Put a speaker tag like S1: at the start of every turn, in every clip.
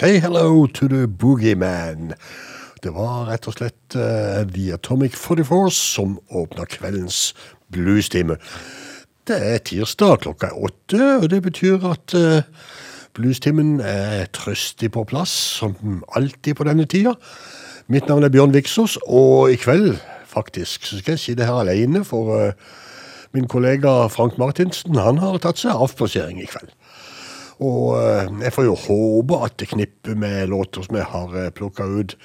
S1: Say hello to the boogeyman. Det var rett og slett uh, The Atomic 44 som åpna kveldens bluestime. Det er tirsdag klokka er åtte, og det betyr at uh, bluestimen er trøstig på plass, som alltid på denne tida. Mitt navn er Bjørn Viksås, og i kveld faktisk så skal jeg sitte her alene, for uh, min kollega Frank Martinsen han har tatt seg avspasering i kveld. Og eh, jeg får jo håpe at knippet med låter som jeg har eh, plukka ut,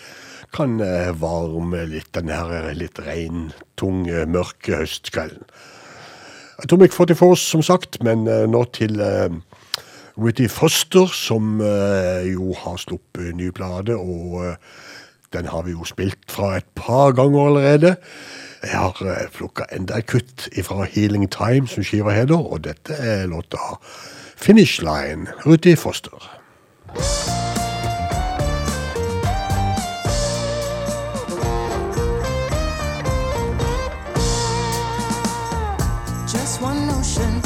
S1: kan eh, varme litt den her litt rein, tunge, mørke høstkvelden. Atomic 44, som sagt, men nå til Whitty Foster, som jo har sluppet ny plate, og den har vi jo spilt fra et par ganger allerede. Jeg har plukka enda et kutt fra Healing Time, som skiva heter, og dette er låta Finish Line, Ruthie Foster.
S2: Just one notion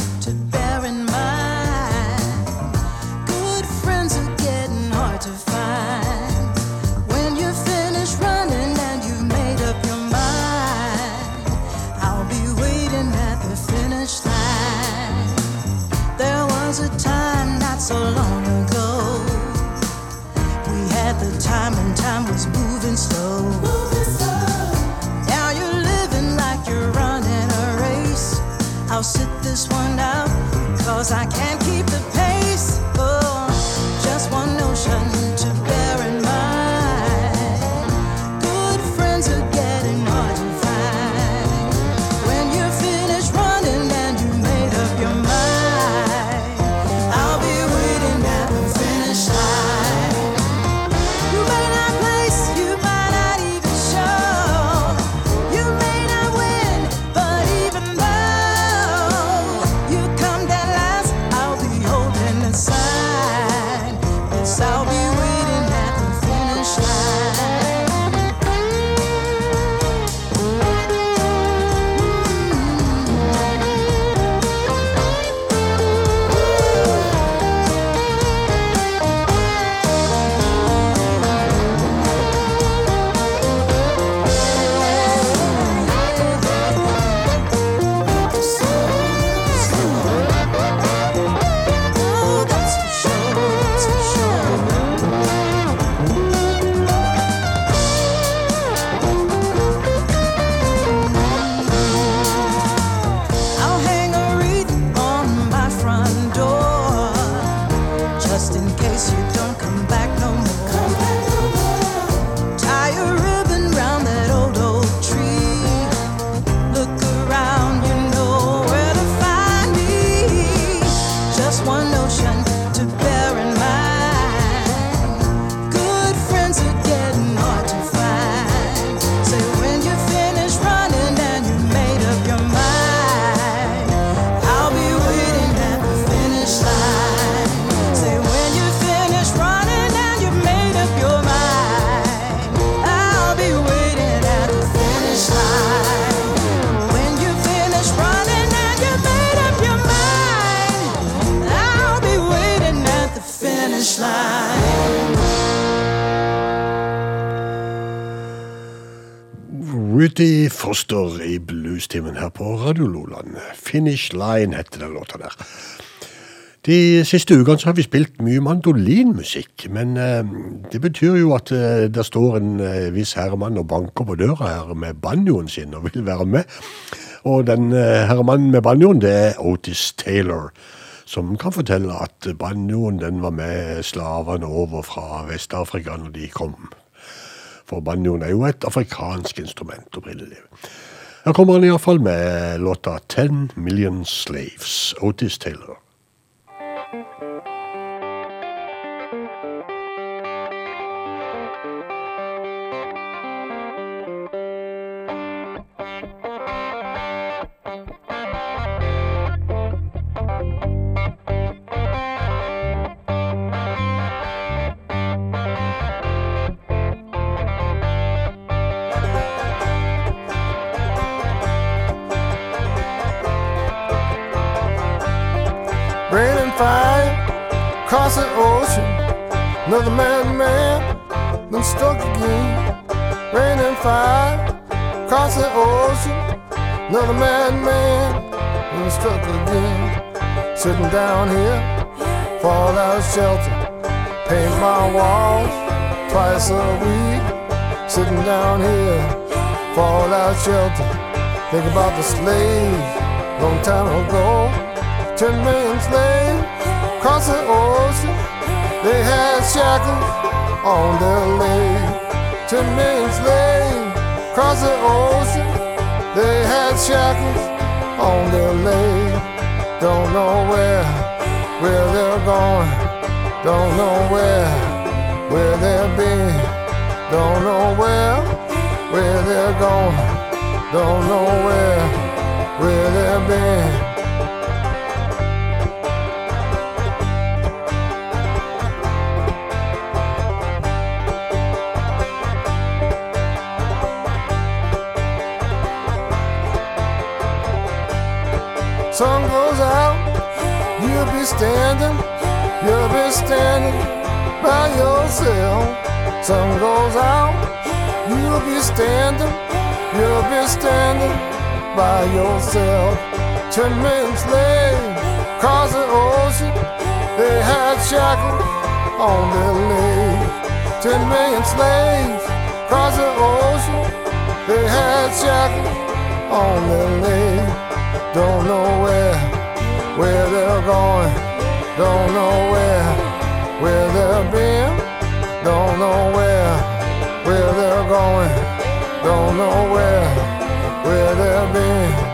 S1: bluestimen her på Radio Loland. 'Finish Line' heter den låta der. De siste ukene har vi spilt mye mandolinmusikk, men eh, det betyr jo at eh, det står en eh, viss herremann og banker på døra her med banjoen sin og vil være med. Og den eh, herremannen med banjoen, det er Otis Taylor, som kan fortelle at banjoen den var med slavene over fra Vest-Afrika når de kom for banjoen er jo et afrikansk instrument opprinnelig. Her kommer han iallfall med låta 'Ten Million Slaves', Otis Taylor.
S3: Another madman been struck again. Sitting down here, fallout shelter. Paint my walls twice a week. Sitting down here, fallout shelter. Think about the slaves, long time ago. Ten million slaves across the ocean. They had shackles on their legs. Ten million slaves across the ocean. They had shackles on their legs. Don't know where, where they're going. Don't know where, where they've been. Don't know where, where they're going. Don't know where, where they've been. Sun goes out, you'll be standing, you'll be standing by yourself. Sun goes out, you'll be standing, you'll be standing by yourself. Ten slaves across the ocean, they had shackles on their legs. Ten million slaves across the ocean, they had shackles on their legs. Don't know where, where they're going. Don't know where, where they've been. Don't know where, where they're going. Don't know where, where they've been.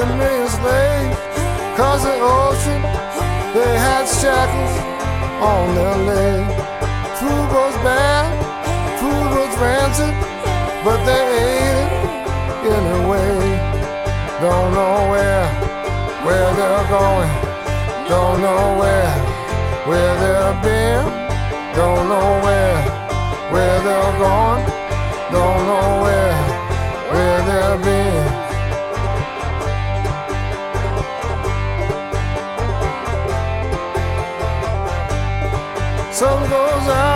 S3: Ten million slaves across the ocean. They had shackles on their legs. Food was bad, food was rancid, but they ate it anyway. Don't know where, where they're going. Don't know where, where they've been. Don't know where, where they're going. Don't know where, where they've been. Sun goes out,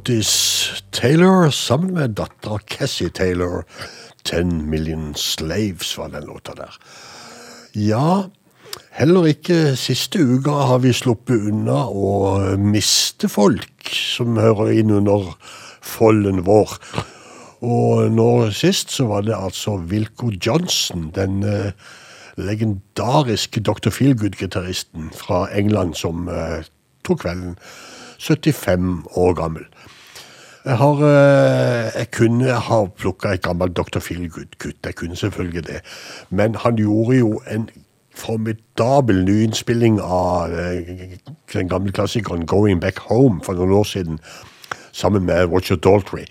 S1: Otis Taylor sammen med dattera Cassie Taylor. 'Ten Million Slaves var den låta der. Ja, heller ikke siste uka har vi sluppet unna å miste folk som hører inn under folden vår. Og nå sist så var det altså Wilco Johnson, den eh, legendariske Dr. Feelgood-gitaristen fra England som eh, tok kvelden. 75 år gammel. Jeg har eh, Jeg kunne ha plukka et gammelt Dr. Feelgood-kutt, jeg kunne selvfølgelig det. Men han gjorde jo en formidabel nyinnspilling av eh, den gamle klassikeren 'Going Back Home' for noen år siden, sammen med Roger Daltrey.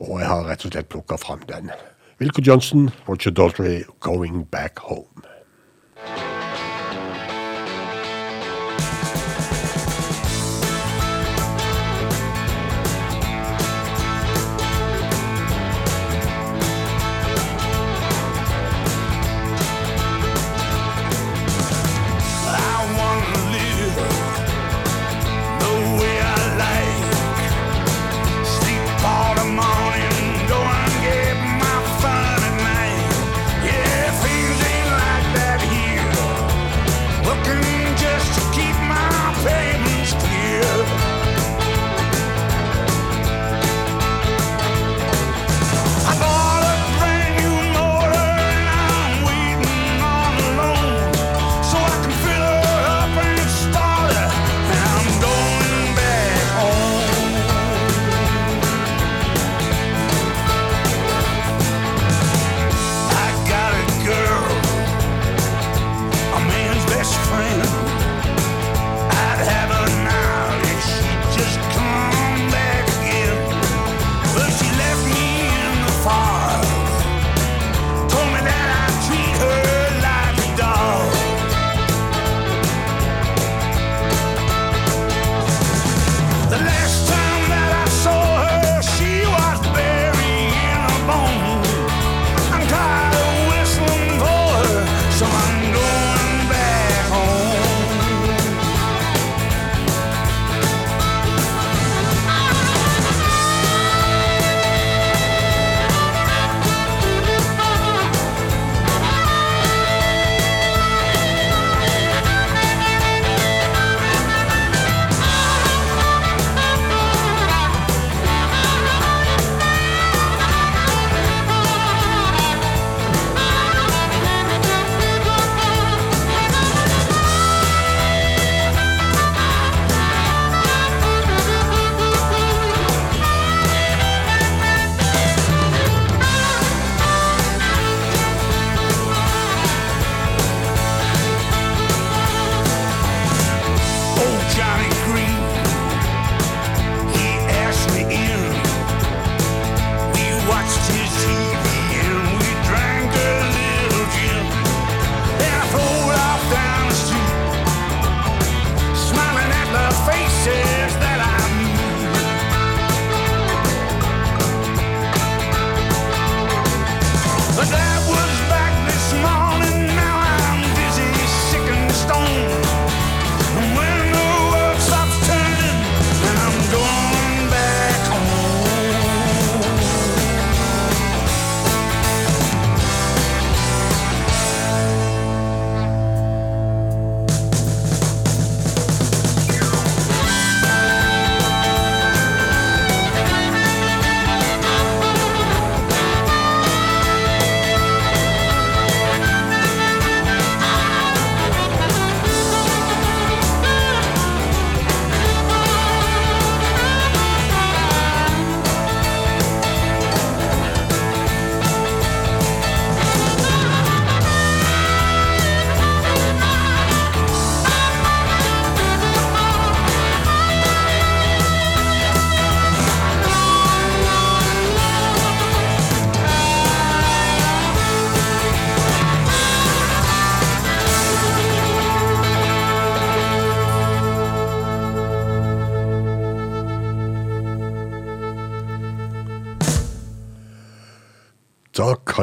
S1: Og jeg har rett og slett plukka fram den. Wilco Johnson, Roger Daltrey, 'Going Back Home'.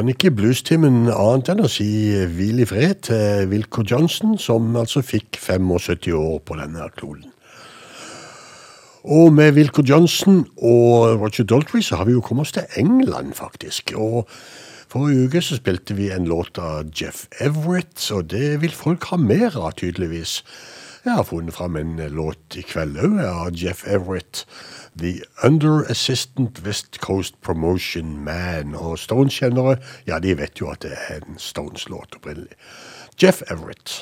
S1: Kan ikke bluestimen annet enn å si hvil i fred til Wilco Johnson, som altså fikk 75 år på denne kloden. Og med Wilco Johnson og Roger Daltrey så har vi jo kommet oss til England, faktisk. Og forrige uke så spilte vi en låt av Jeff Everett, og det vil folk ha mer av, tydeligvis. Jeg har funnet fram en låt i kveld òg av Jeff Everett. The Under Assistant West Coast Promotion Man. Og Stones-kjennere, ja, de vet jo at det er en Stones-låt opprinnelig. Jeff Everett.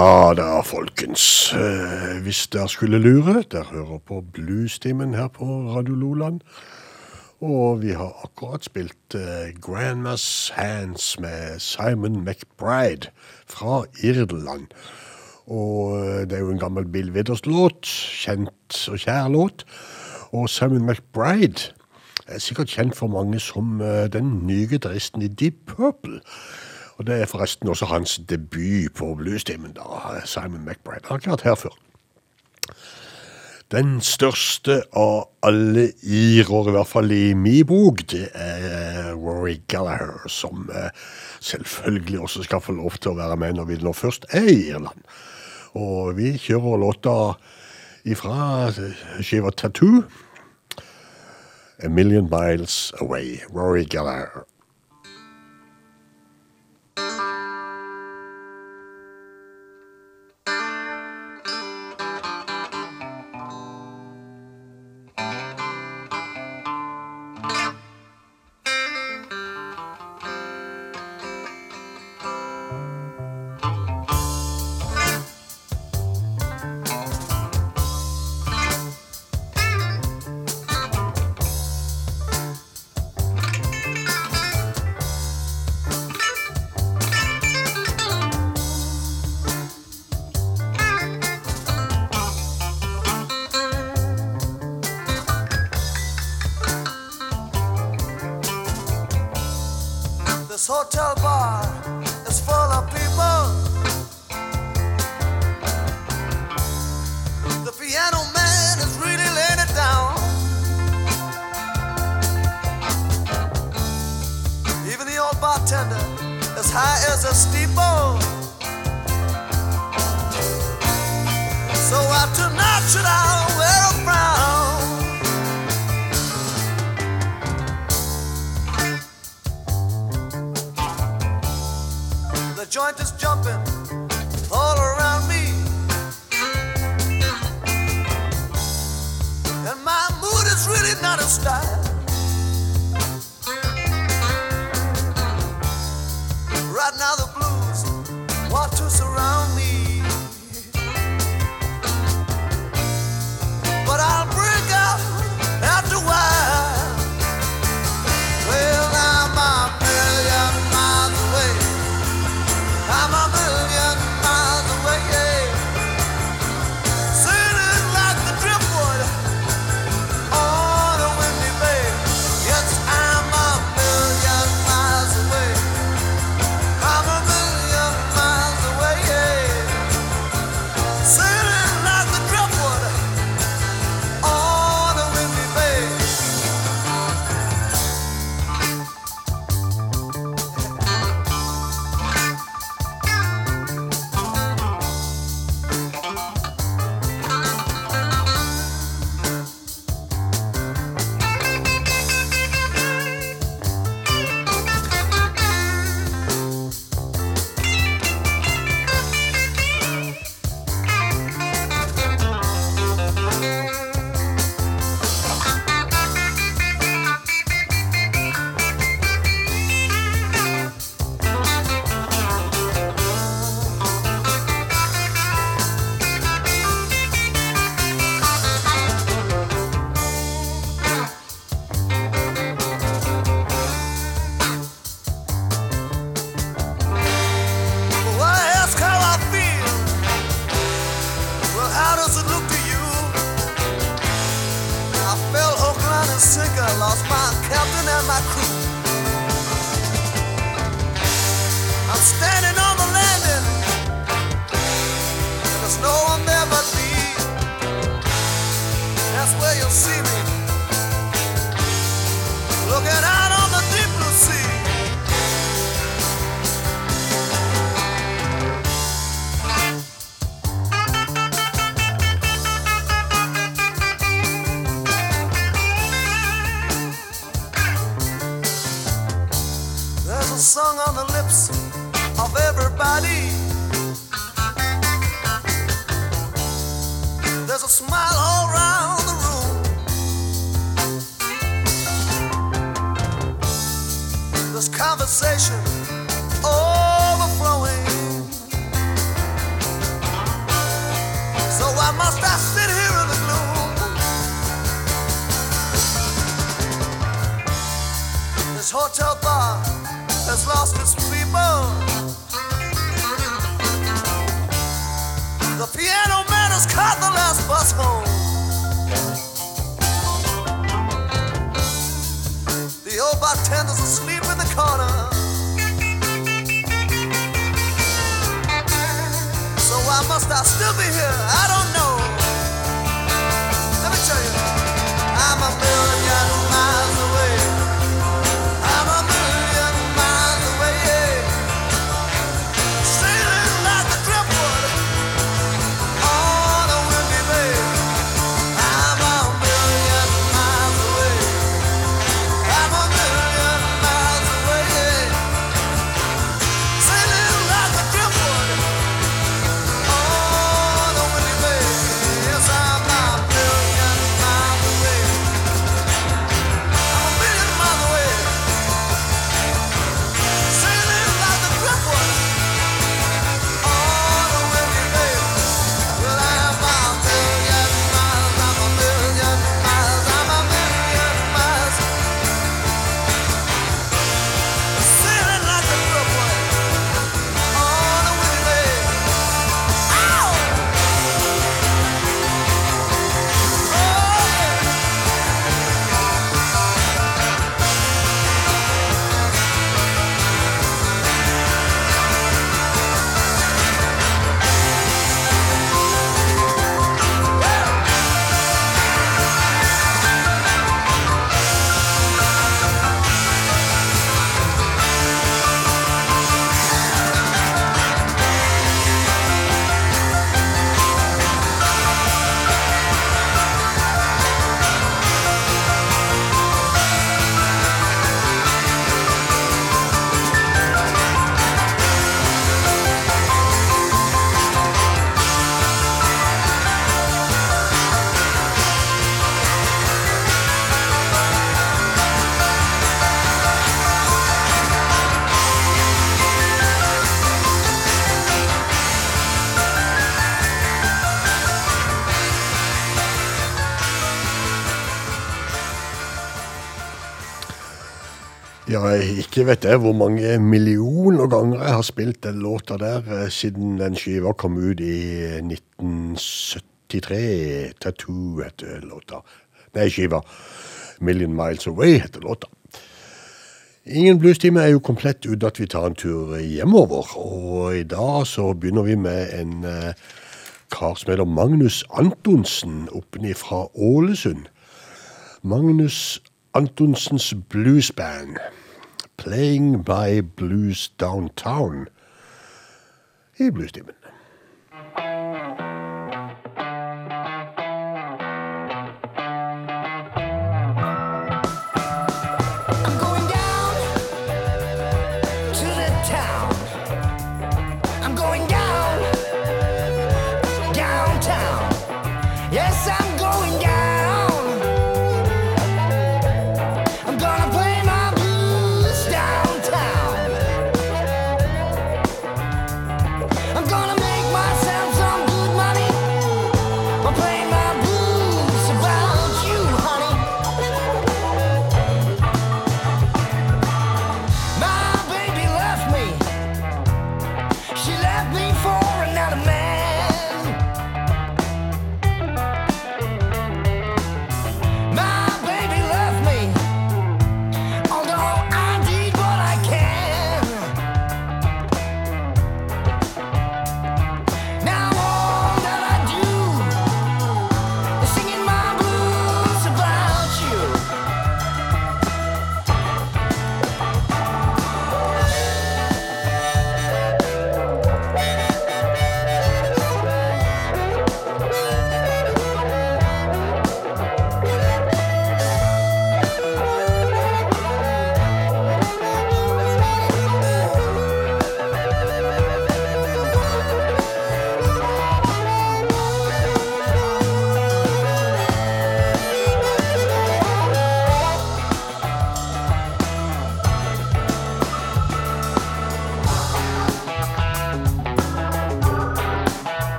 S1: Ja da, folkens. Eh, hvis dere skulle lure, dere hører på Bluestimen her på Radio Loland. Og vi har akkurat spilt eh, Grandma's Hands med Simon McBride fra Irland. Og eh, det er jo en gammel Bill Widders-låt. kjent og kjær låt. Og Simon McBride er sikkert kjent for mange som den nye gitaristen i Deep Purple. Og det er forresten også hans debut på bluestimen, da, Simon McBride. Han har ikke vært her før. Den største av alle irer, i hvert fall i min bok, det er Rory Gallagher, som eh, selvfølgelig også skal få lov til å være med når vi nå først er i Irland. Og vi kjører låta ifra skiva Tattoo, A Million Miles Away, Rory Gallagher. ikke vet jeg hvor mange millioner ganger jeg har spilt den låta der eh, siden den skiva kom ut i 1973. Tattoo heter låta. Nei, skiva. Million Miles Away heter låta. Ingen bluestime er jo komplett uten at vi tar en tur hjemover. Og i dag så begynner vi med en eh, kar som heter Magnus Antonsen, oppe fra Ålesund. Magnus Antonsens Bluesband. playing by blues downtown i
S4: bluesstimmen.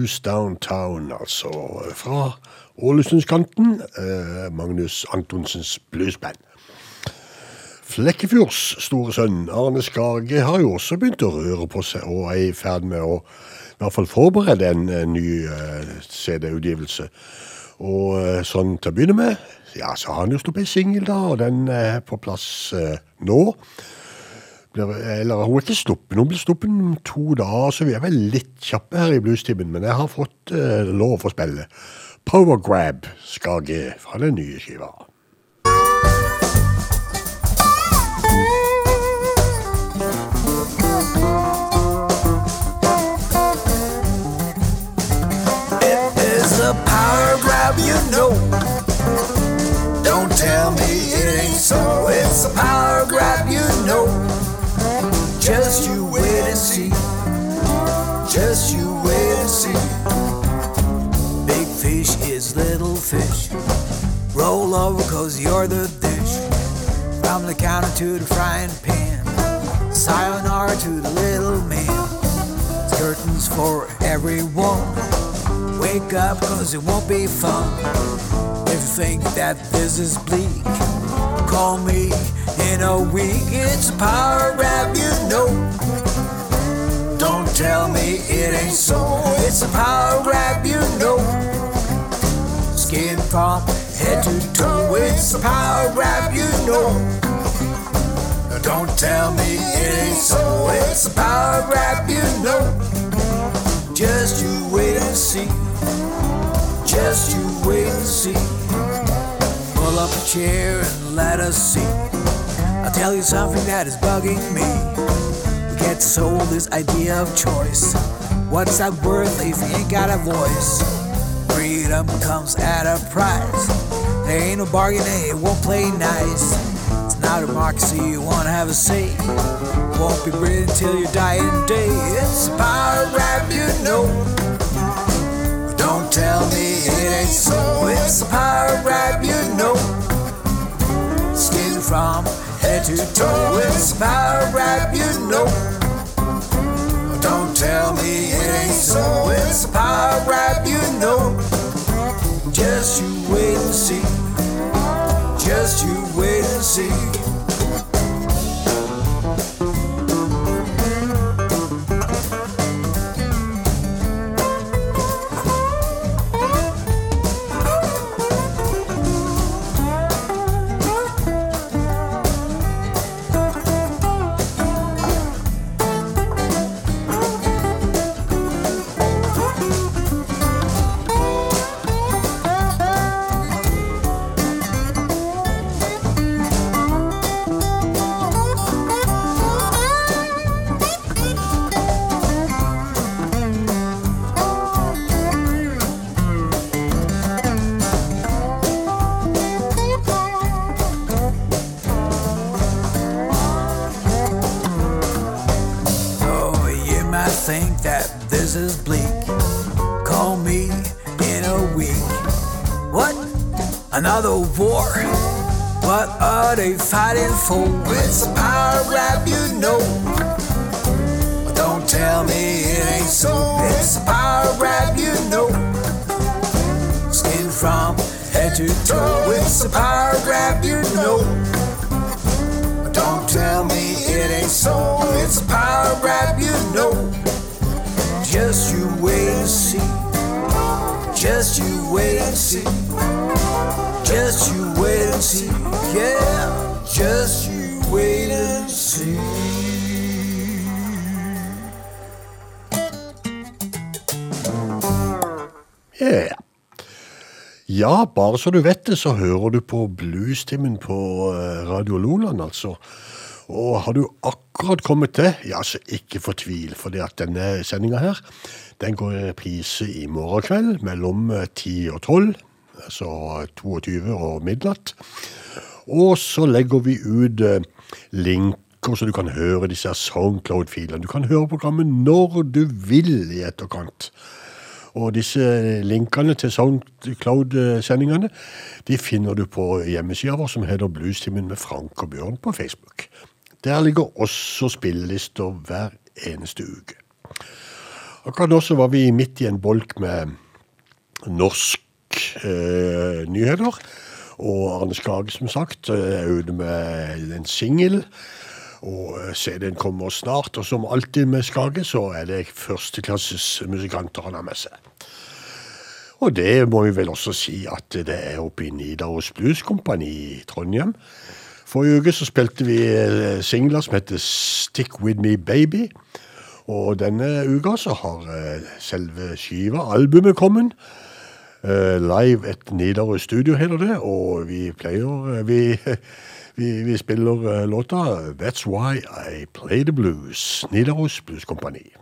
S4: Blues Downtown,
S1: altså fra Ålesundskanten. Eh, Magnus Antonsens bluesband. Flekkefjords store sønn Arne Skage har jo også begynt å røre på seg og er i ferd med å i hvert fall forberede en eh, ny eh, CD-utgivelse. Og sånn til å begynne med, ja, så har han jo sluppet en singel, da, og den er på plass nå. Blir, eller hun er ikke stoppen, hun blir stoppen om to dager, så vi er vel litt kjappe her i bluestimen, men jeg har fått eh, lov å spille. Power Grab Skage fra den nye skiva.
S5: It's a power grab, you know. Don't tell me it ain't so. It's a power grab, fish. Roll over cause you're the dish. From the counter to the frying pan. Sayonara to the little man. Curtains for everyone. Wake up cause it won't be fun. If you think that this is bleak, call me in a week. It's a power grab, you know. Don't tell me it ain't so. It's a power grab, you know. Skin from head to toe. It's a power grab, you know. Don't tell me it ain't so. It's a power grab, you know. Just you wait and see. Just you wait and see. Pull up a chair and let us see. I'll tell you something that is bugging me. We get sold this idea of choice. What's that worth if you ain't got a voice? Freedom comes at a price. There ain't no bargaining, it won't play nice. It's not a democracy, you wanna have a say. Won't be breathing till your dying day. It's a power grab, you know. Don't tell me it ain't so. It's a power grab, you know. Skin from head to toe. It's a power grab, you know. Don't tell me it ain't so. It's a power grab, you know. Just you wait and see. Just you wait and see. Fighting for? It's a power grab, you know. Don't tell me it ain't so. It's a power grab, you know. Skin from head to toe. It's a power grab, you know. Don't tell me it ain't so. It's a power grab, you know. Just you wait and see. Just you wait and see. Just you wait and see. Yeah. Just you wait and see.
S1: Yeah. Ja, bare så du vet det, så hører du på bluestimen på eh, Radio Loland, altså. Og har du akkurat kommet til, ja, så ikke fortvil, for at denne sendinga her, den går i reprise i morgen kveld mellom eh, 10 og 12, altså 22 og midnatt. Og så legger vi ut eh, linker så du kan høre disse SoundCloud-filene. Du kan høre programmet når du vil i etterkant. Og disse linkene til SoundCloud-sendingene de finner du på hjemmesida vår som heter Bluestimen med Frank og Bjørn på Facebook. Der ligger også spillelister hver eneste uke. Akkurat nå så var vi midt i en bolk med norsk eh, nyheter. Og Arne Skage, som sagt, eh, er ute med en singel. Og eh, CD-en kommer snart. Og som alltid med Skage, så er det førsteklasses musikanter han har med seg. Og det må vi vel også si at det er oppe i Nidaros Blues Company i Trondheim. Forrige uke så spilte vi eh, singler som heter Stick With Me Baby. Og denne uka så har eh, selve skiva, albumet, kommet. Eh, live et Nidaros Studio heter det, og vi pleier eh, Vi, vi, vi spiller eh, låta That's Why I Play The Blues. Nidaros Blues Company.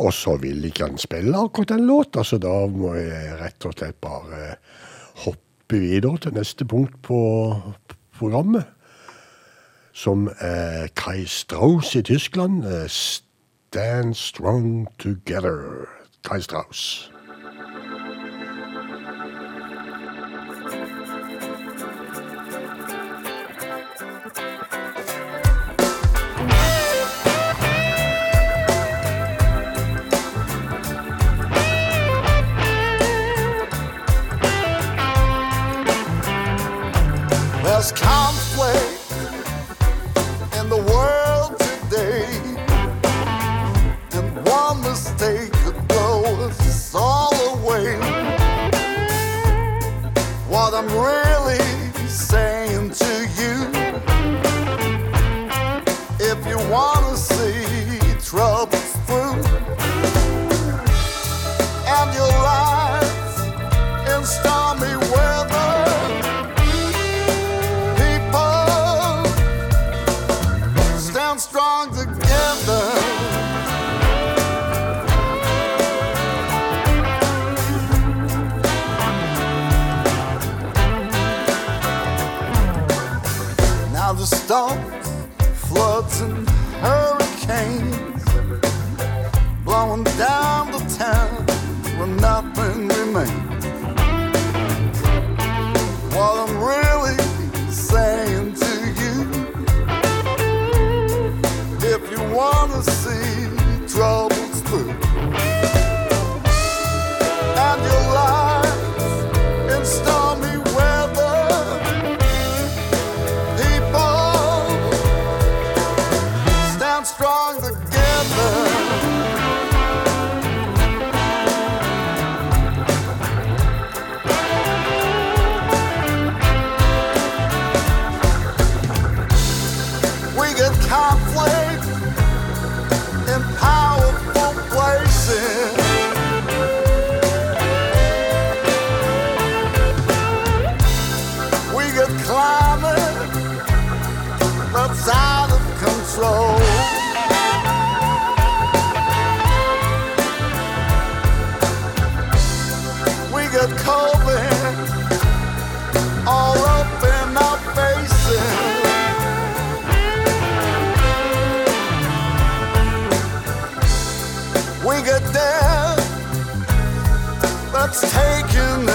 S1: Og så vil ikke han spille akkurat den låta, så da må jeg rett og slett bare hoppe videre til neste punkt på programmet. Som er Kai Strauss i Tyskland. eh, Stand Strong Together. Kai Strauss.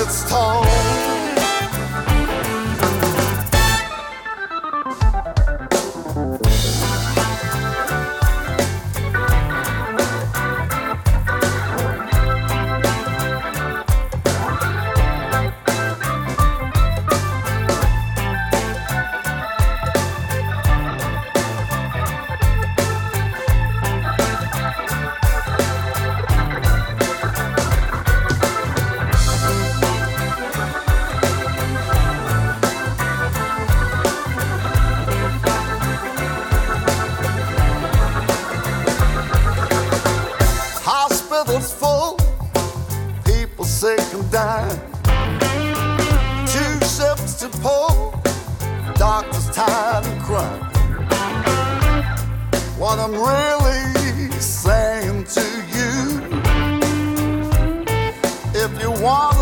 S6: it's torn. Sick and. Two ships to pull, doctors. What I'm really saying to you, if you wanna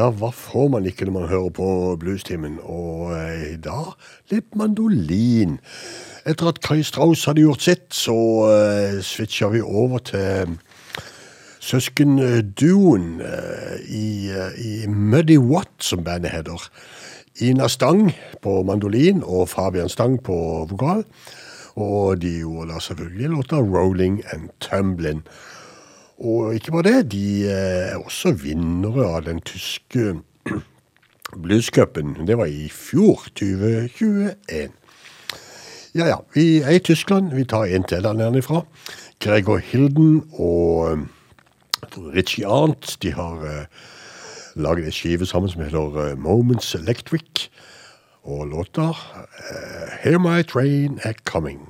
S1: Ja, hva får man ikke når man hører på bluestimen? Og eh, da litt mandolin. Etter at Kai Strauss hadde gjort sitt, så eh, switcha vi over til søskenduoen eh, i, eh, i Muddy Watt, som bandet heter. Ina Stang på mandolin og Fabian Stang på vokal. Og de gjorde da selvfølgelig låta 'Rolling and Tumblin'. Og ikke bare det, de eh, er også vinnere av den tyske bluescupen. Det var i fjor, 2021. Ja, ja, vi er i Tyskland. Vi tar en til der nede Gregor Hilden og eh, Richie Arndt, de har uh, laget en skive sammen som heter eh, Moments Electric. Og låta eh, Hear My Train is Coming.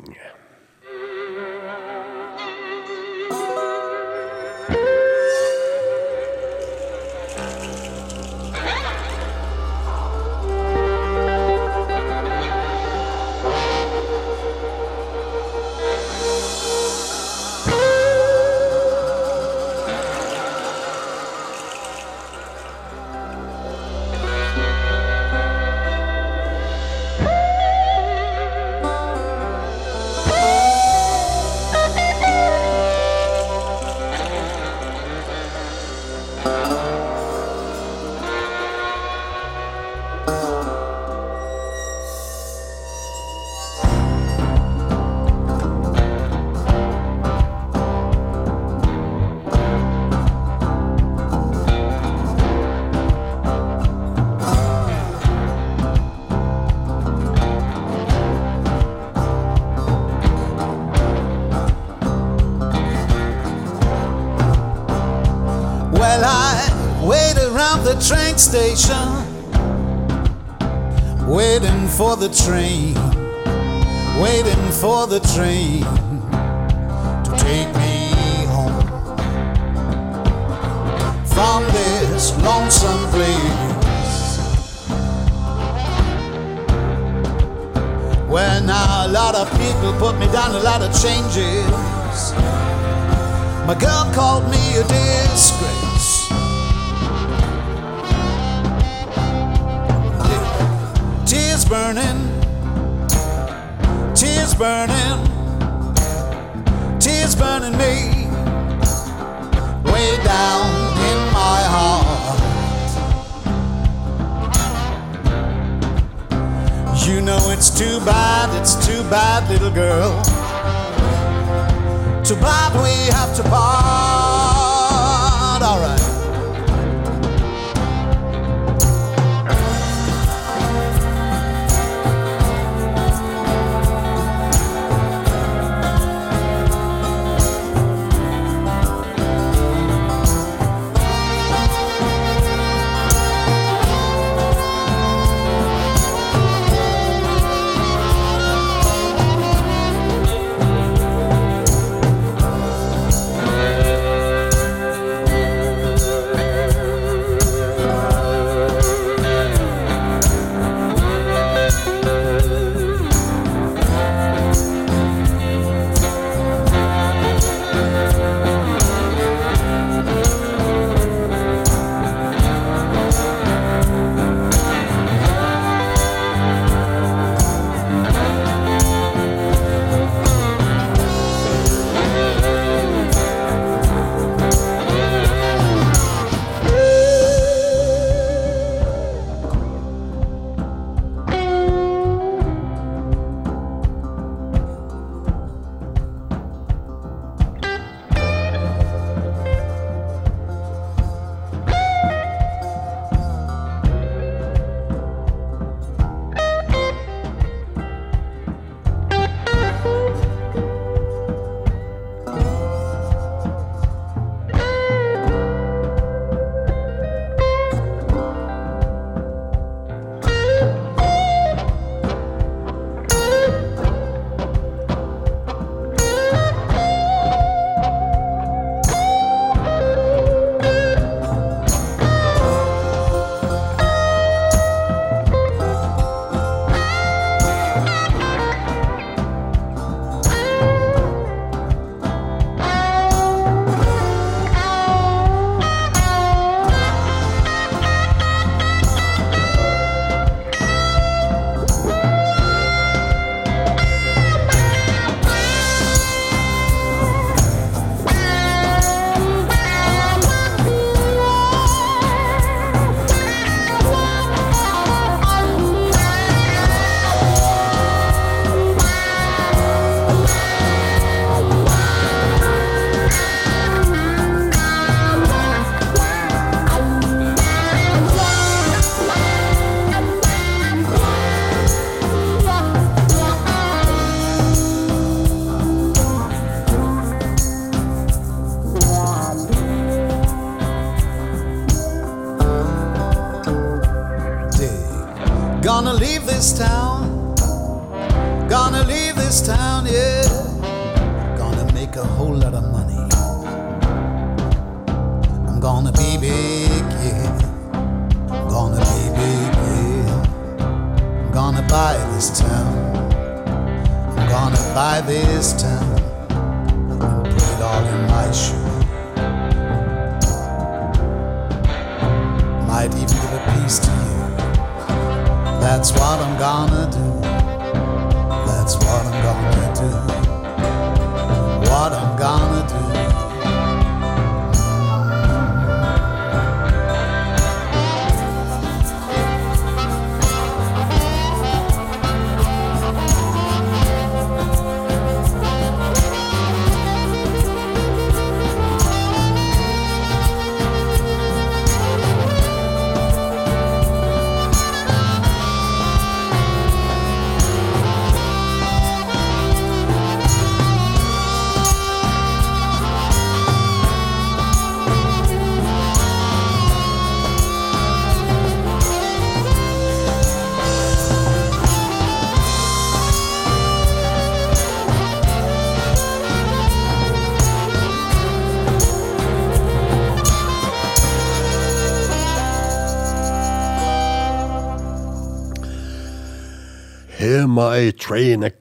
S7: too bad, it's too bad, little girl. Too bad we have to part.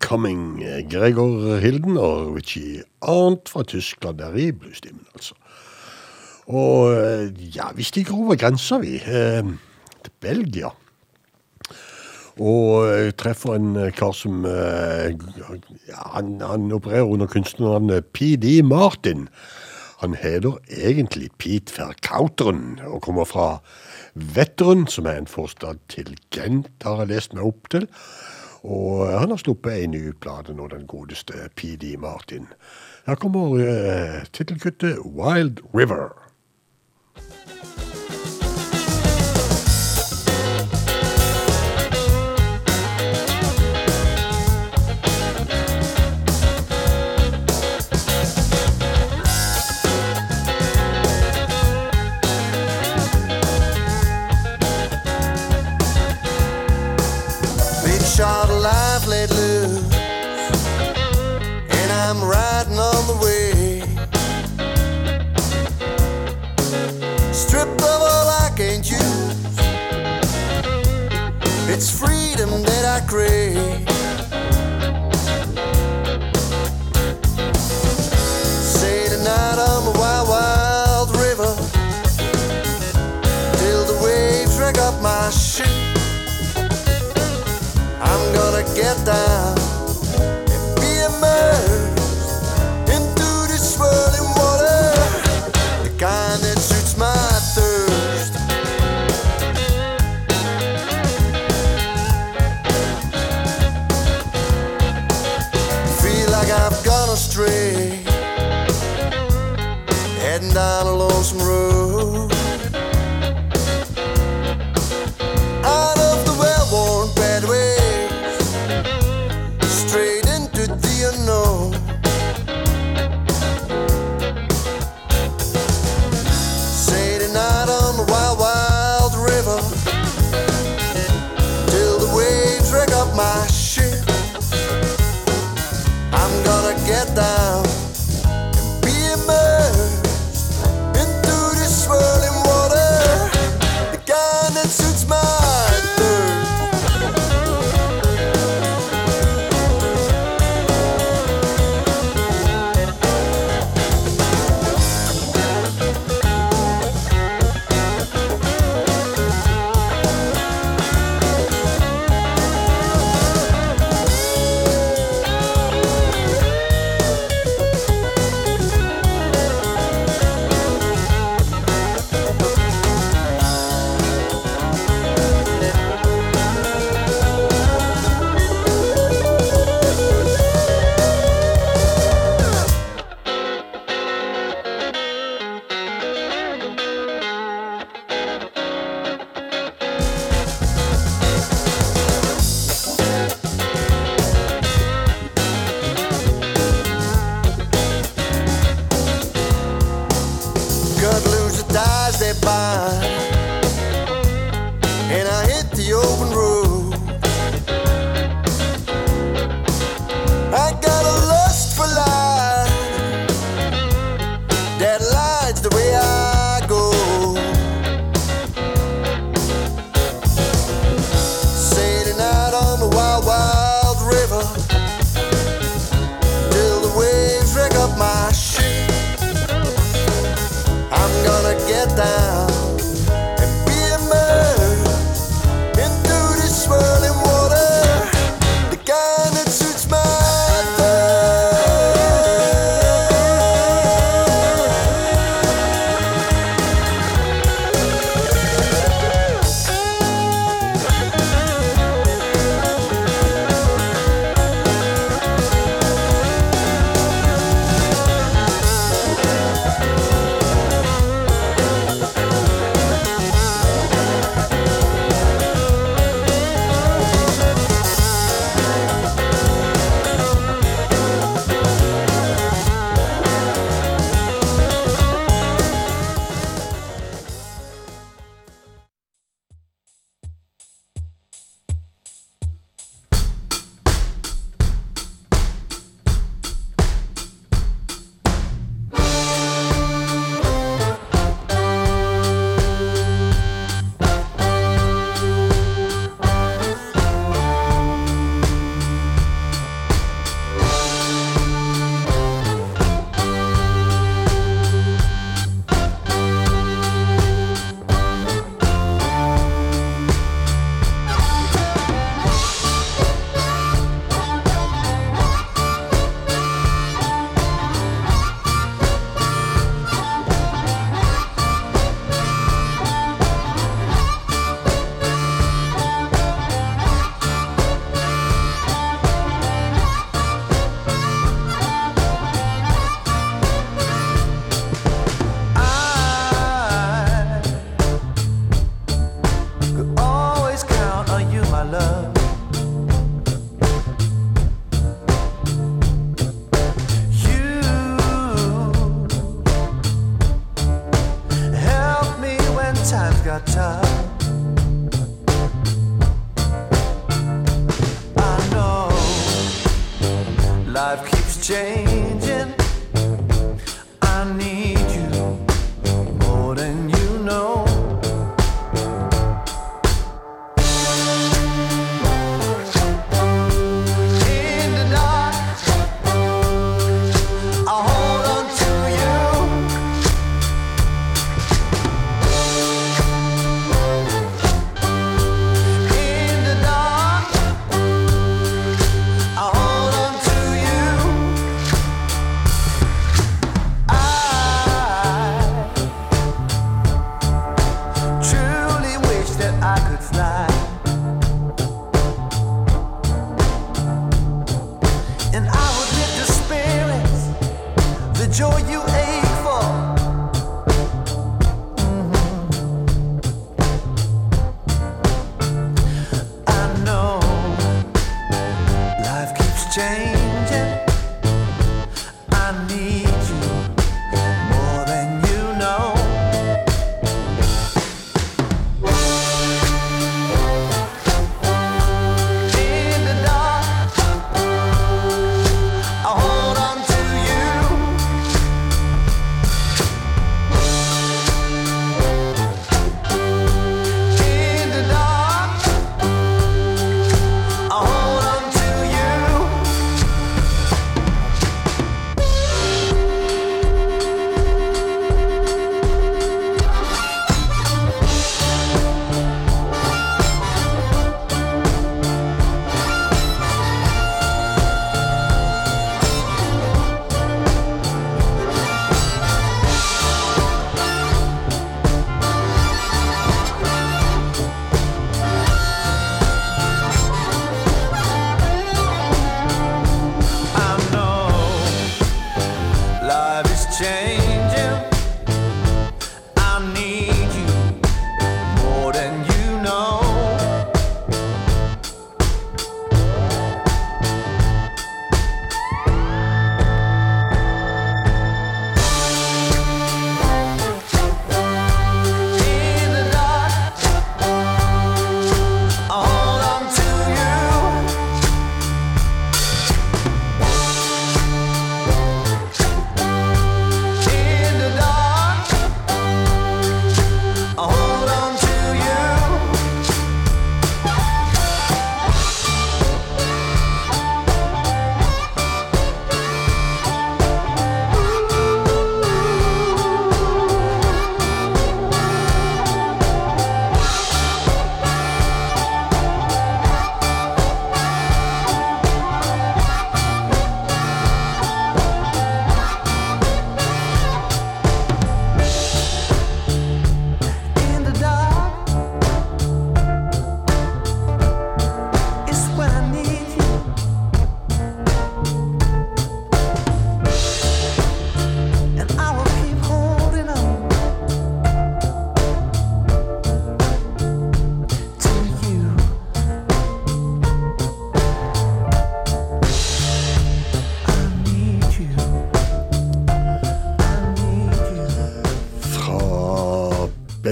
S1: Coming. Eh, Gregor Hilden og Richie Arnt fra Tyskland der i bluestimen, altså. Og eh, ja, vi stikker over grensa, vi. Eh, til Belgia. Og eh, treffer en kar som eh, han, han, opererer under kunstnernavnet PD Martin. Han heter egentlig Pete Verkauteren og kommer fra Vetteren, som er en forstad til Gent, har jeg lest meg opp til. Og han har sluppet ei ny plate nå, den godeste PD Martin. Her kommer eh, tittelkuttet
S8: Wild River.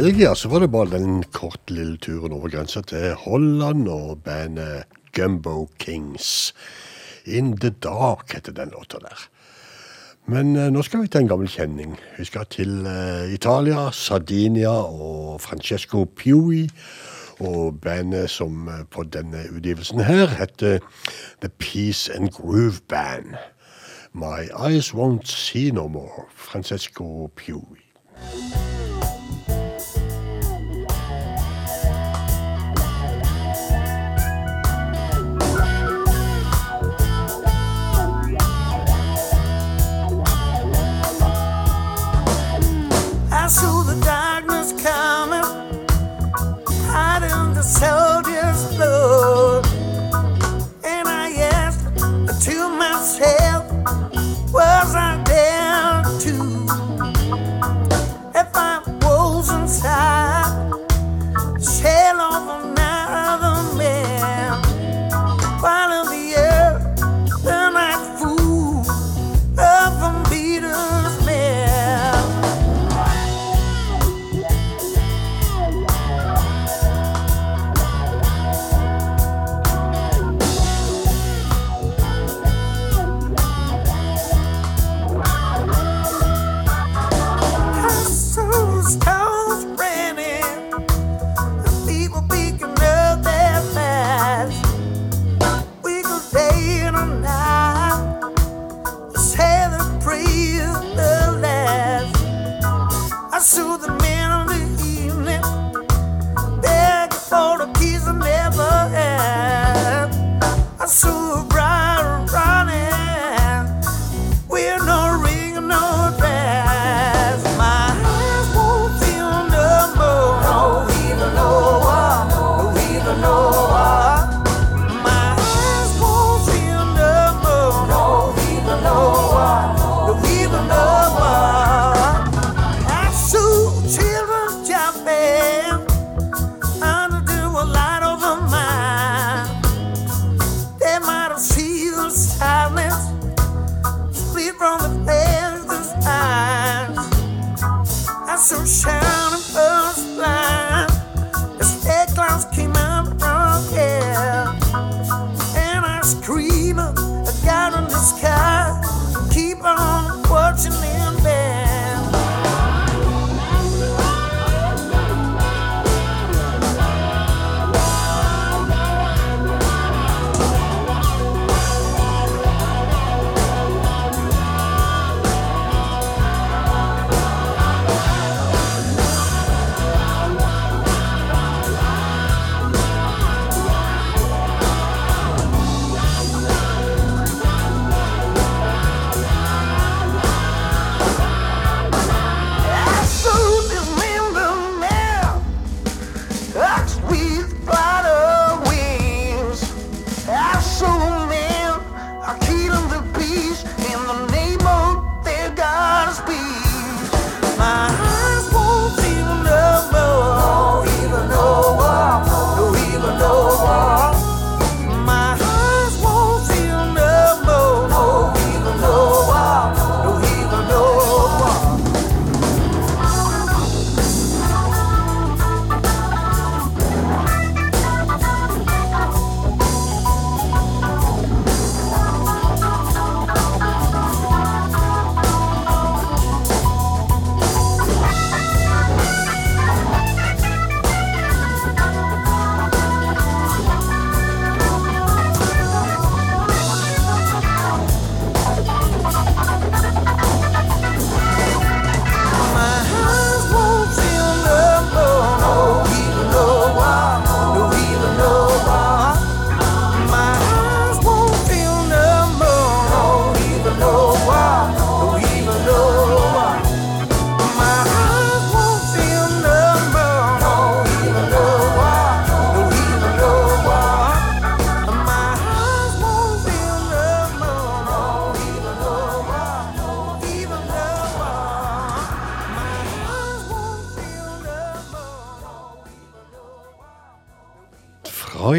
S1: helga så var det bare den korte lille turen over grensa til Holland og bandet Gumbo Kings. In The Dark heter den låta der. Men eh, nå skal vi til en gammel kjenning. Vi skal til eh, Italia, Sardinia og Francesco Piui. Og bandet som eh, på denne utgivelsen her heter The Peace and Groove Band. My Eyes Won't See No More, Francesco Piui.
S5: I saw the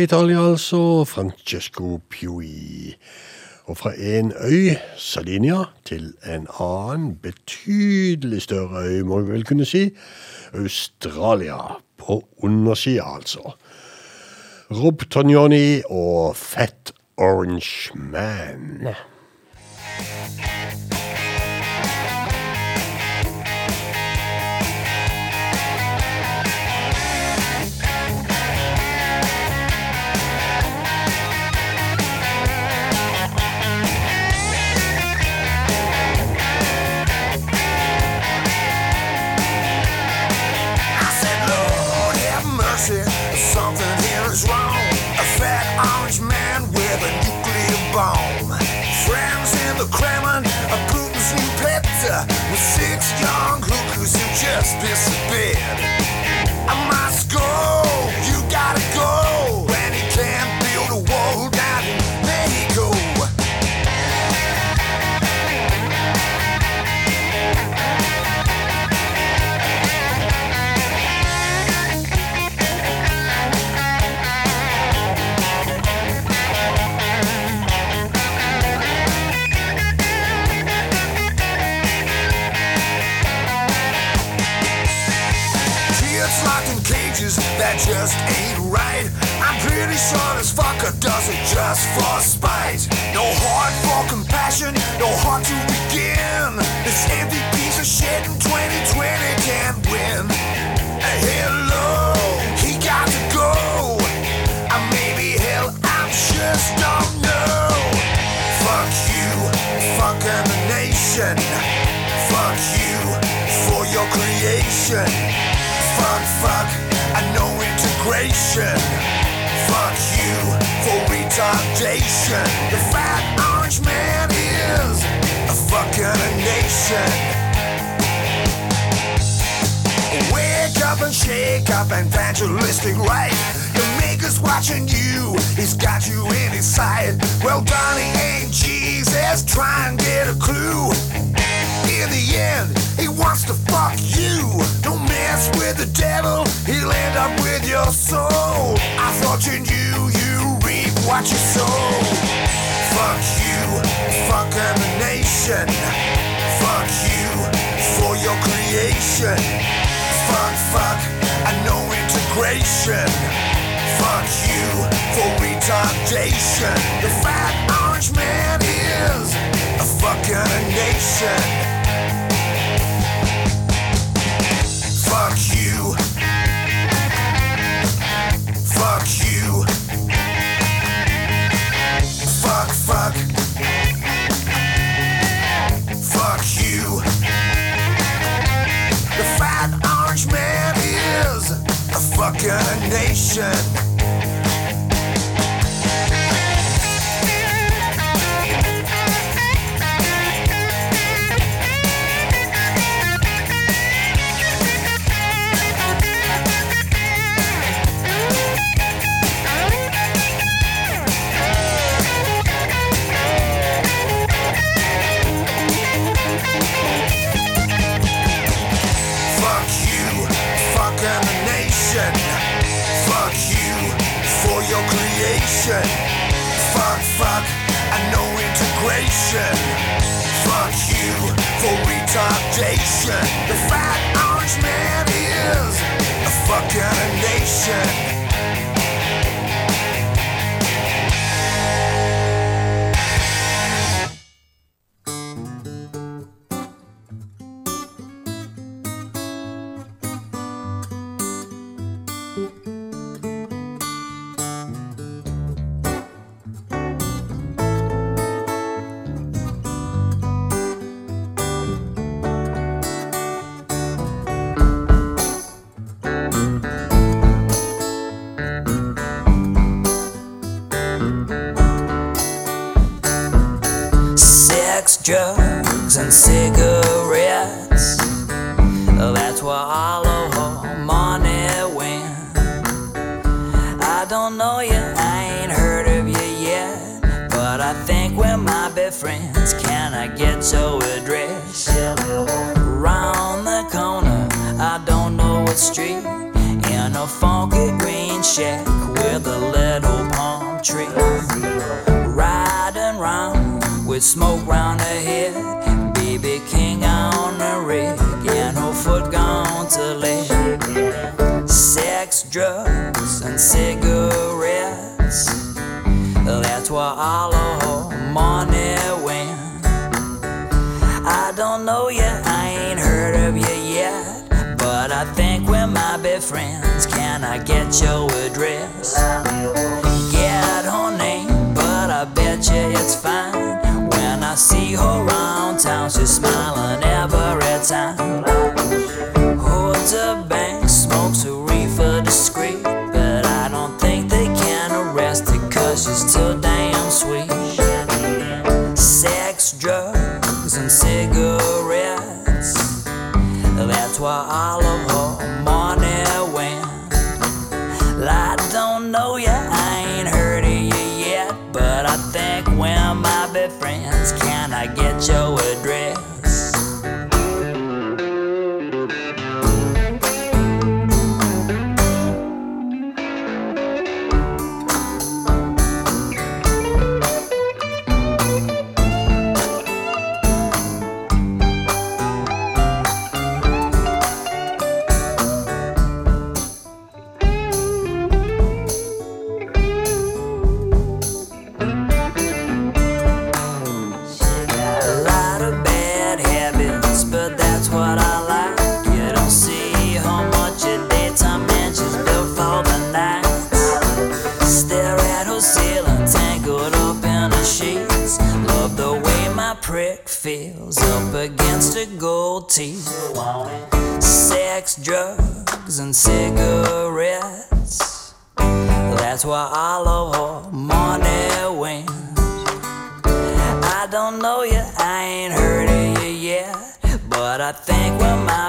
S1: Italia, altså. Francesco Piui. Og fra en øy, Sardinia, til en annen, betydelig større øy, må vi vel kunne si. Australia. På undersida, altså. Rob Tognoni og Fat Orange Man.
S9: this just ain't right. I'm pretty sure this fucker does it just for spite. No heart for compassion, no heart to begin. This empty piece of shit in 2020 can't win. Hello, he got to go. Uh, maybe hell, I just don't know. Fuck you, fucking the nation. Fuck you for your creation. Fuck, fuck, integration. Fuck you for retardation. The fat orange man is a fucking nation. Wake up and shake up evangelistic right. Your maker's watching you, he's got you in his sight. Well, Donnie ain't Jesus, try and get a clue in the end, he wants to fuck you. Don't mess with the devil, he'll end up with your soul. I thought you knew you reap what you sow. Fuck you, fuck the nation. Fuck you for your creation.
S10: Fuck, fuck, and no integration. Fuck you for retardation. The fat orange man is a fucking nation. Fuck you. Fuck you. Fuck, fuck. Fuck you. The fat orange man is a fucking nation.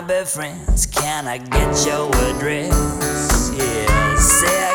S11: wanna be friends? Can I get your address? Yeah,
S1: say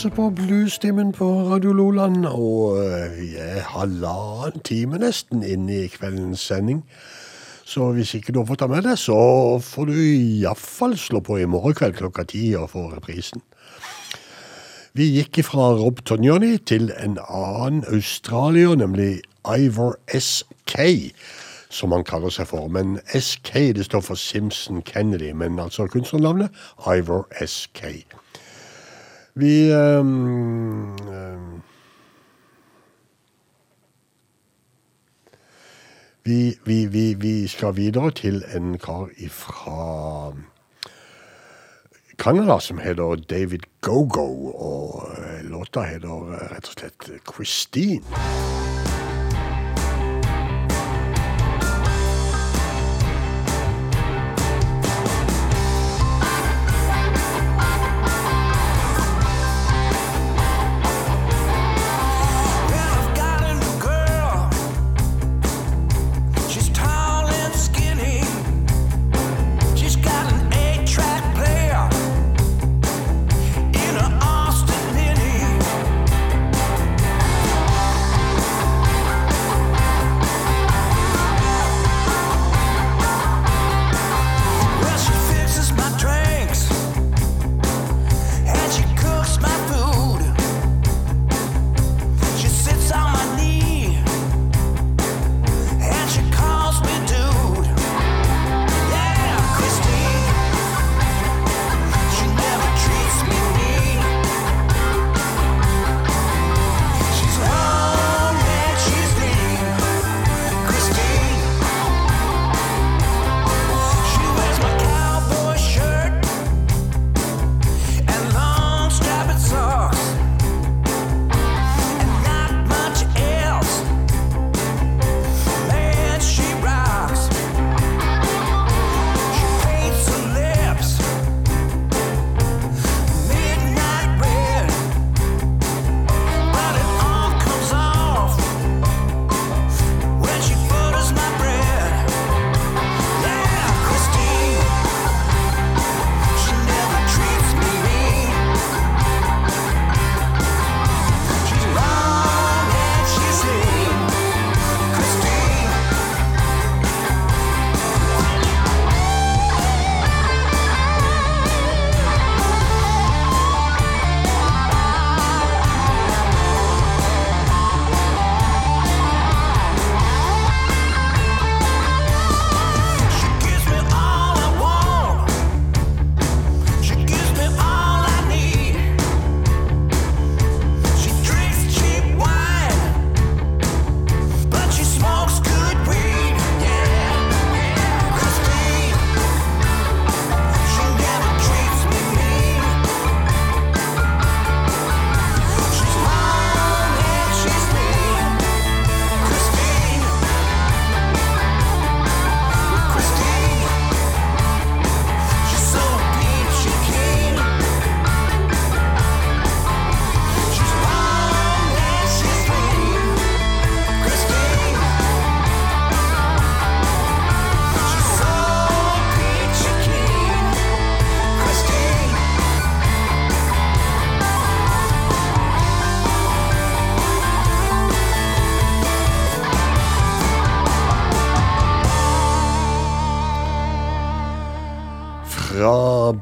S1: altså på Bluestimen på Radio Loland, og eh, vi er halvannen time nesten inne i kveldens sending. Så hvis ikke du har fått det med deg, så får du iallfall slå på i morgen kveld klokka ti og få reprisen. Vi gikk fra Rob Tonjoni til en annen australier, nemlig Ivor SK, som han kaller seg for. Men SK det står for Simpson Kennedy, men altså kunstnernavnet Ivor SK. Vi ehm, vi, vi, vi, vi skal videre til en kar fra Canada som heter David Gogo, og eh, låta heter eh, rett og slett Christine.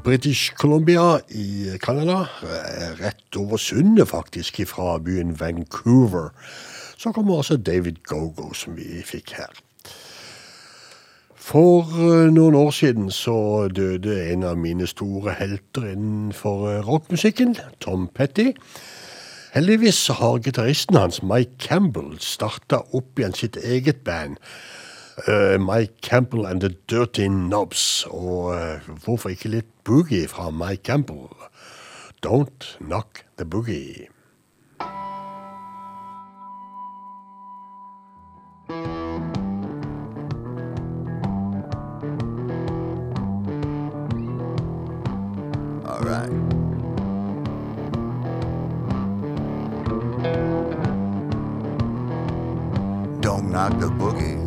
S1: British Columbia i Canada, eh, rett over sundet faktisk, fra byen Vancouver, så kommer også David Gogo, som vi fikk her. For eh, noen år siden så døde en av mine store helter innenfor eh, rockmusikken, Tom Petty. Heldigvis har gitaristen hans, Mike Campbell, starta opp igjen sitt eget band. Eh, Mike Campbell and the Dirty Knobs. Og eh, hvorfor ikke litt boogie fra Mike Campbell? Don't knock the boogie.
S9: All right. Don't knock the boogie.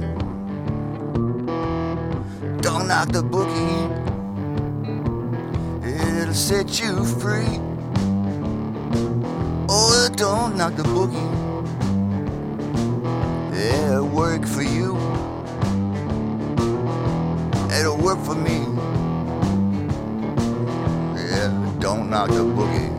S9: Knock the boogie. It'll set you free.
S6: Oh, don't knock the boogie. It'll work for you. It'll work for me. Yeah, don't knock the boogie.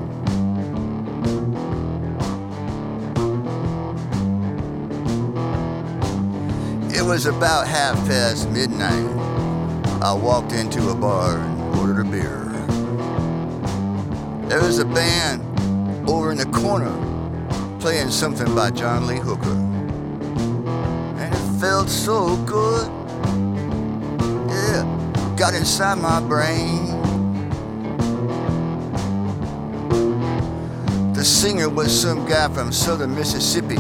S6: It was about half past midnight. I walked into a bar and ordered a beer. There was a band over in the corner playing something by John Lee Hooker. And it felt so good. Yeah, got inside my brain. The singer was some guy from southern Mississippi.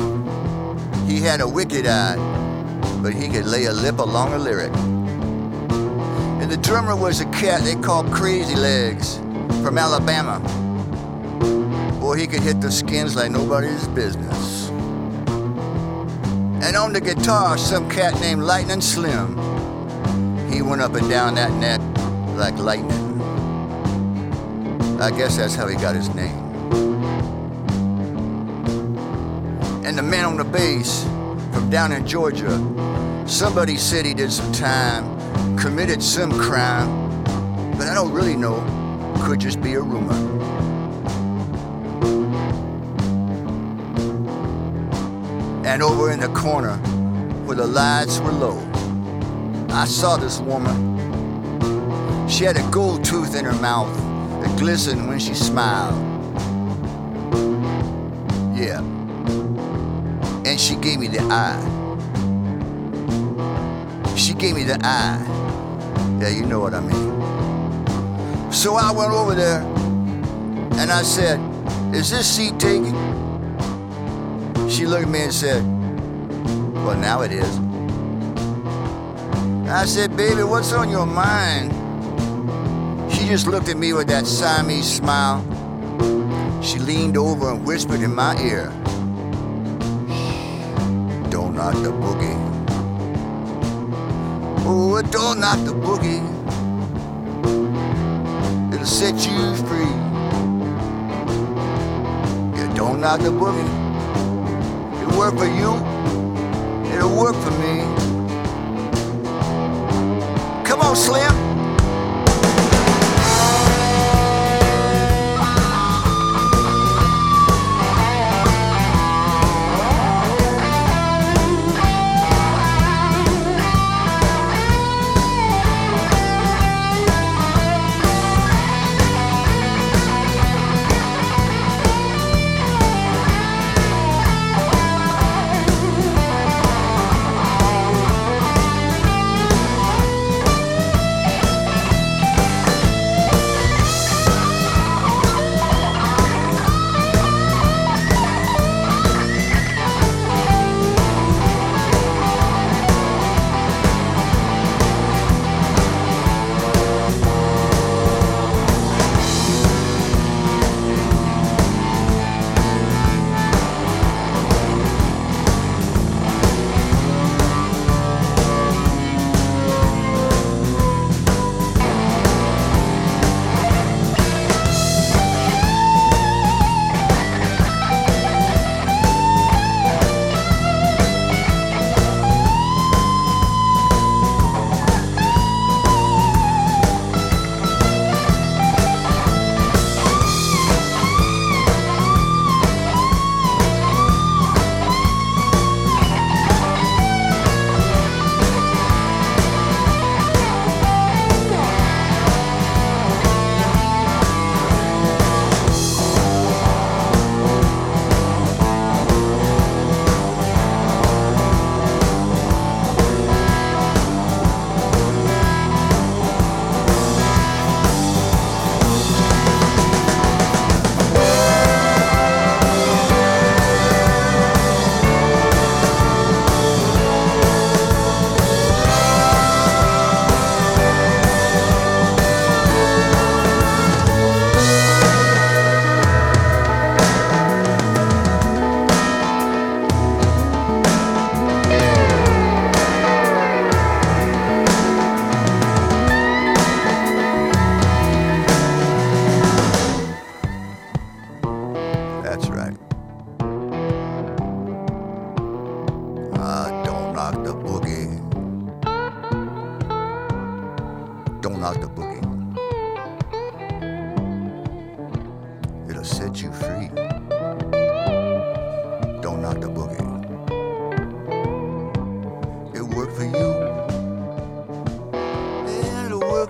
S6: He had a wicked eye, but he could lay a lip along a lyric. The drummer was a cat they called Crazy Legs from Alabama. Boy, he could hit the skins like nobody's business. And on the guitar, some cat named Lightning Slim. He went up and down that neck like lightning. I guess that's how he got his name. And the man on the bass from down in Georgia, somebody said he did some time, committed some crime, but I don't really know. Could just be a rumor. And over in the corner, where the lights were low, I saw this woman. She had a gold tooth in her mouth that glistened when she smiled. Yeah. And she gave me the eye. She gave me the eye. Yeah, you know what I mean. So I went over there and I said, Is this seat taken? She looked at me and said, Well, now it is. I said, Baby, what's on your mind? She just looked at me with that Siamese smile. She leaned over and whispered in my ear, "Shh, Don't knock the boogie. Oh, don't knock the boogie. It'll set you free. Yeah, don't knock the boogie. It'll work for you. It'll work for me. Come on, Slim.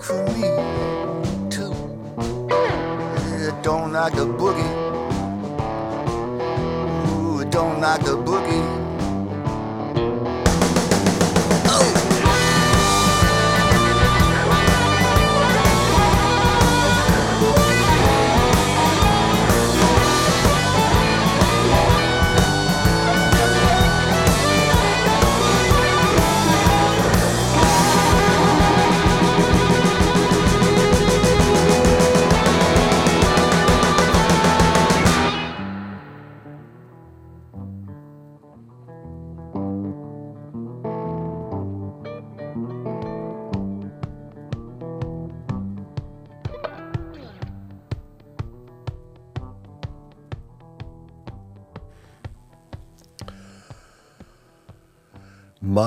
S6: For me too. Yeah, don't knock the boogie. Ooh, don't knock the boogie.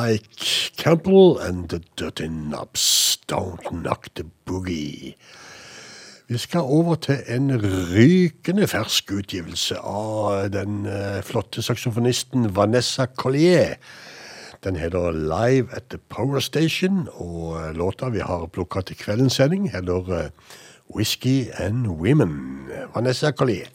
S1: Mike Campbell and The Dirty Knobs, Don't Knock the Boogie. Vi skal over til en rykende fersk utgivelse av den eh, flotte saksofonisten Vanessa Collier. Den heter Live at the Power Station, og eh, låta vi har plukka til kveldens sending, heter eh, Whisky and Women. Vanessa Collier.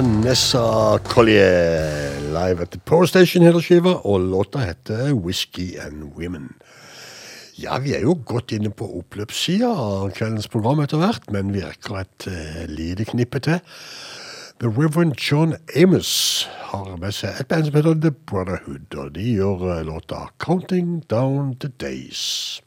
S8: Vanessa Collier live at The Power Station heter skiva, og låta heter Whisky and Women. Ja, vi er jo godt inne på oppløpssida av kveldens program etter hvert, men virker et eh, lite knippe til. The Reverend John Amos har med seg et band som heter The Brotherhood, og de gjør uh, låta 'Counting Down the Days'.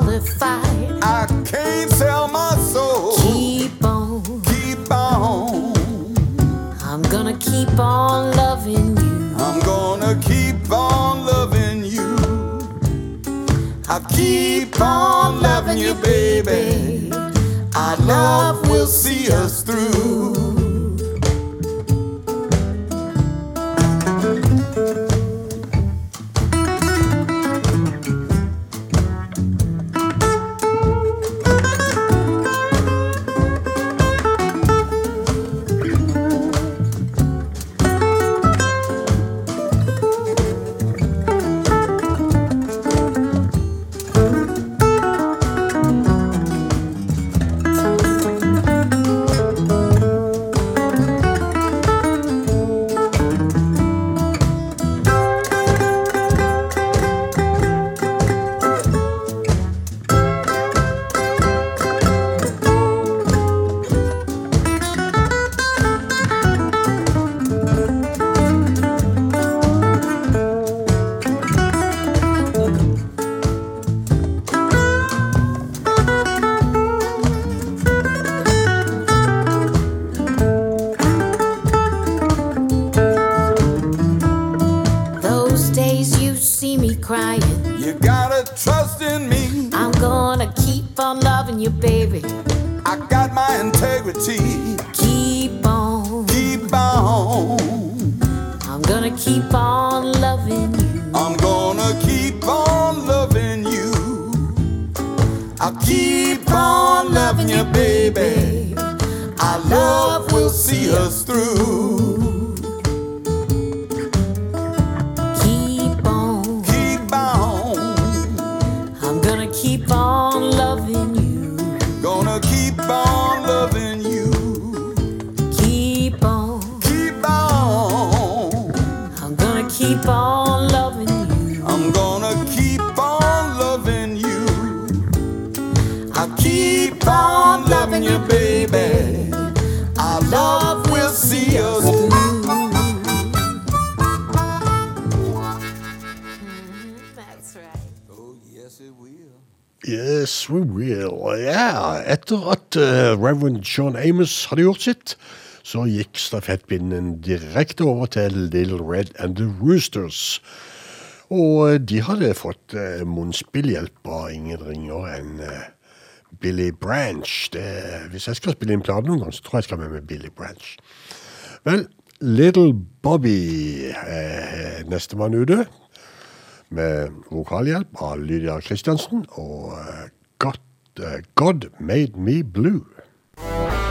S12: Olive John Amos hadde gjort sitt, så gikk stafettpinnen direkte over til Little Red and The Roosters. Og eh, de hadde fått eh, munnspillhjelp av ingen ringer enn eh, Billy Branch. Det, hvis jeg skal spille inn plate noen gang, så tror jeg jeg skal med med Billy Branch. Vel, Little Bobby eh, nestemann ute. Med vokalhjelp av Lydia Kristiansen og eh, God, eh, God Made Me Blue.
S1: Bye.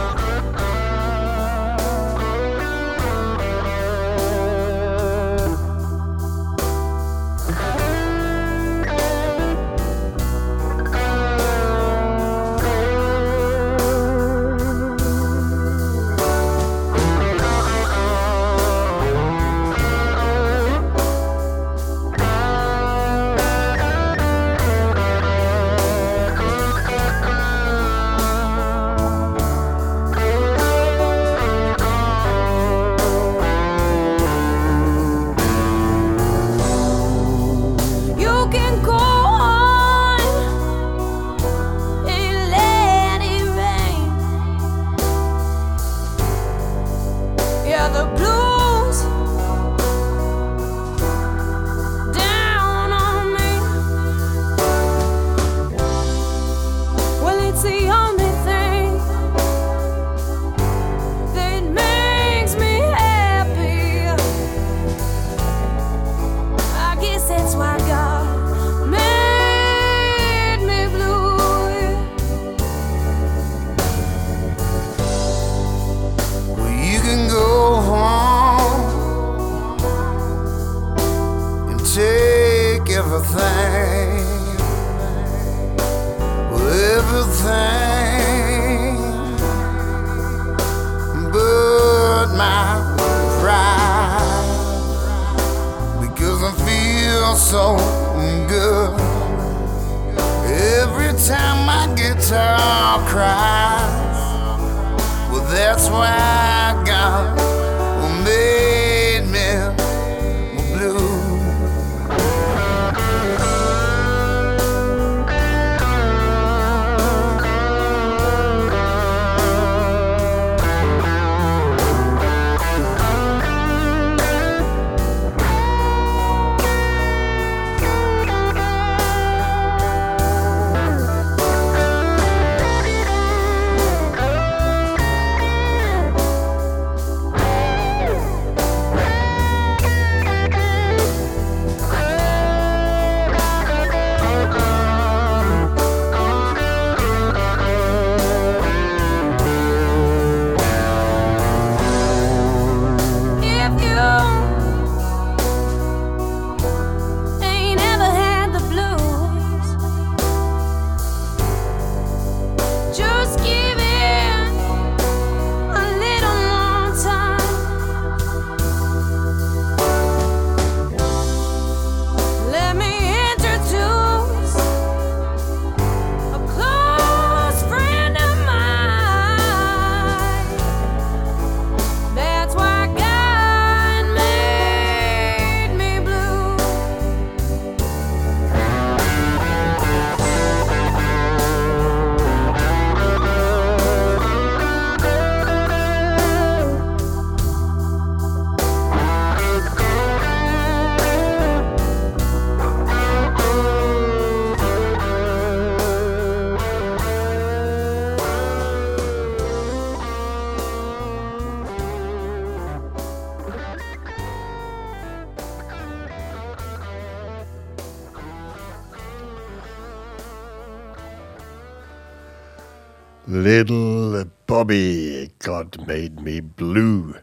S1: Bobby, God made me blue.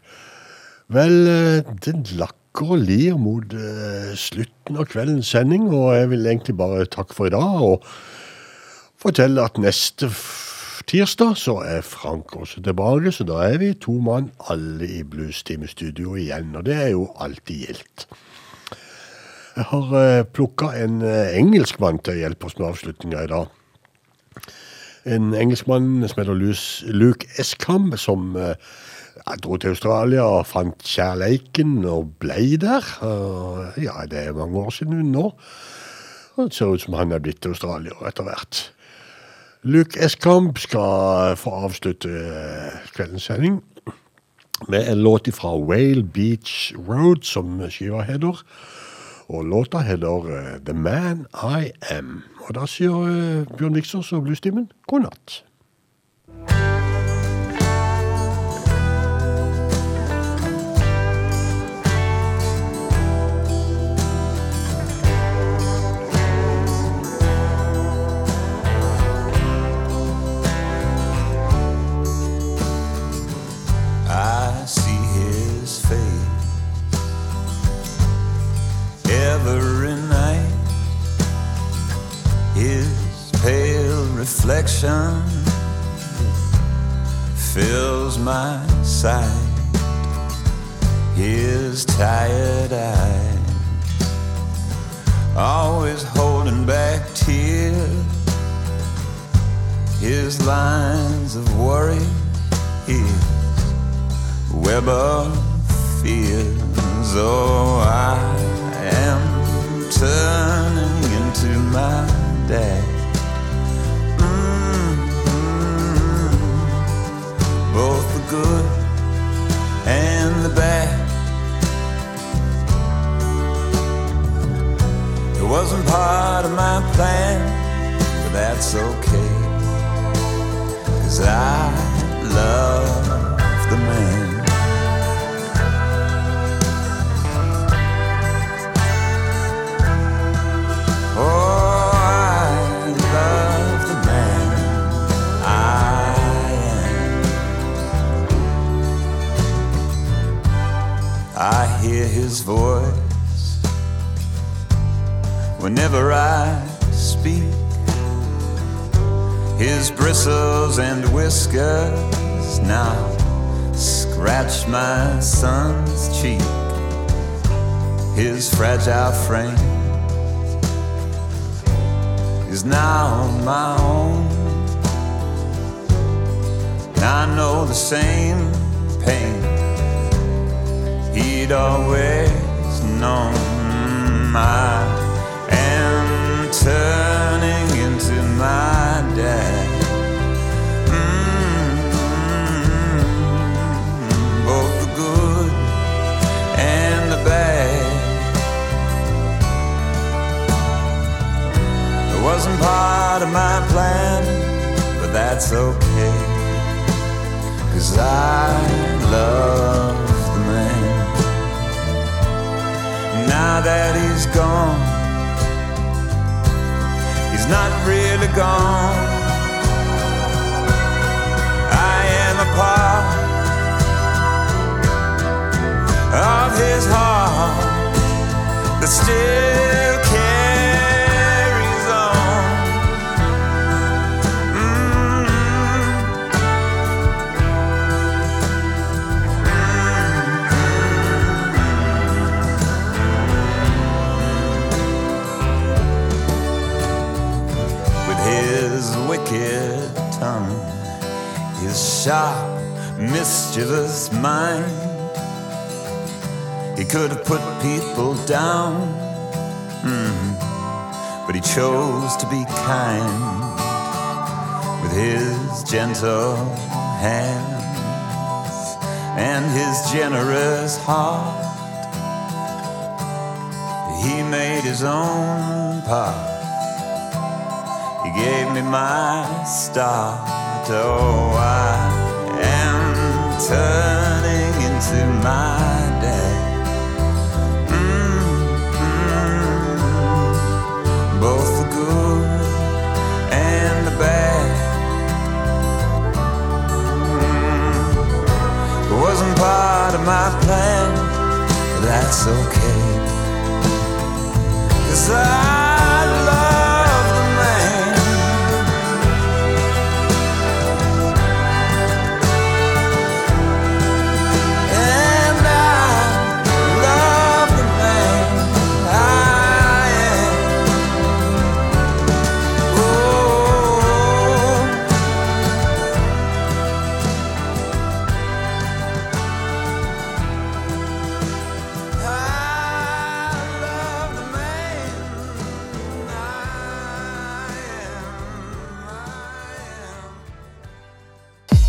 S1: Vel, eh, den lakker og lir mot eh, slutten av kveldens sending, og jeg vil egentlig bare takke for i dag, og fortelle at neste tirsdag så er Frank også tilbake, så da er vi to mann alle i Blues-time-studio igjen, og det er jo alltid gildt. Jeg har uh, plukka en eh, engelskmann til å hjelpe oss med avslutninga i dag. En engelskmann som heter Luke Eskamp, som eh, dro til Australia og fant kjærleiken og ble der. Ja, det er mange år siden nå. Og det ser ut som han er blitt australier etter hvert. Luke Eskamp skal få avslutte eh, kveldens sending med en låt fra Whale Beach Road, som skiva heter. Og låta heter eh, The Man I Am. Og da sier eh, Bjørn Viksås og Bluestimen god natt.
S10: Reflection fills my sight. His tired eyes, always holding back tears. His lines of worry, his web of fears. Oh, I am turning into my dad.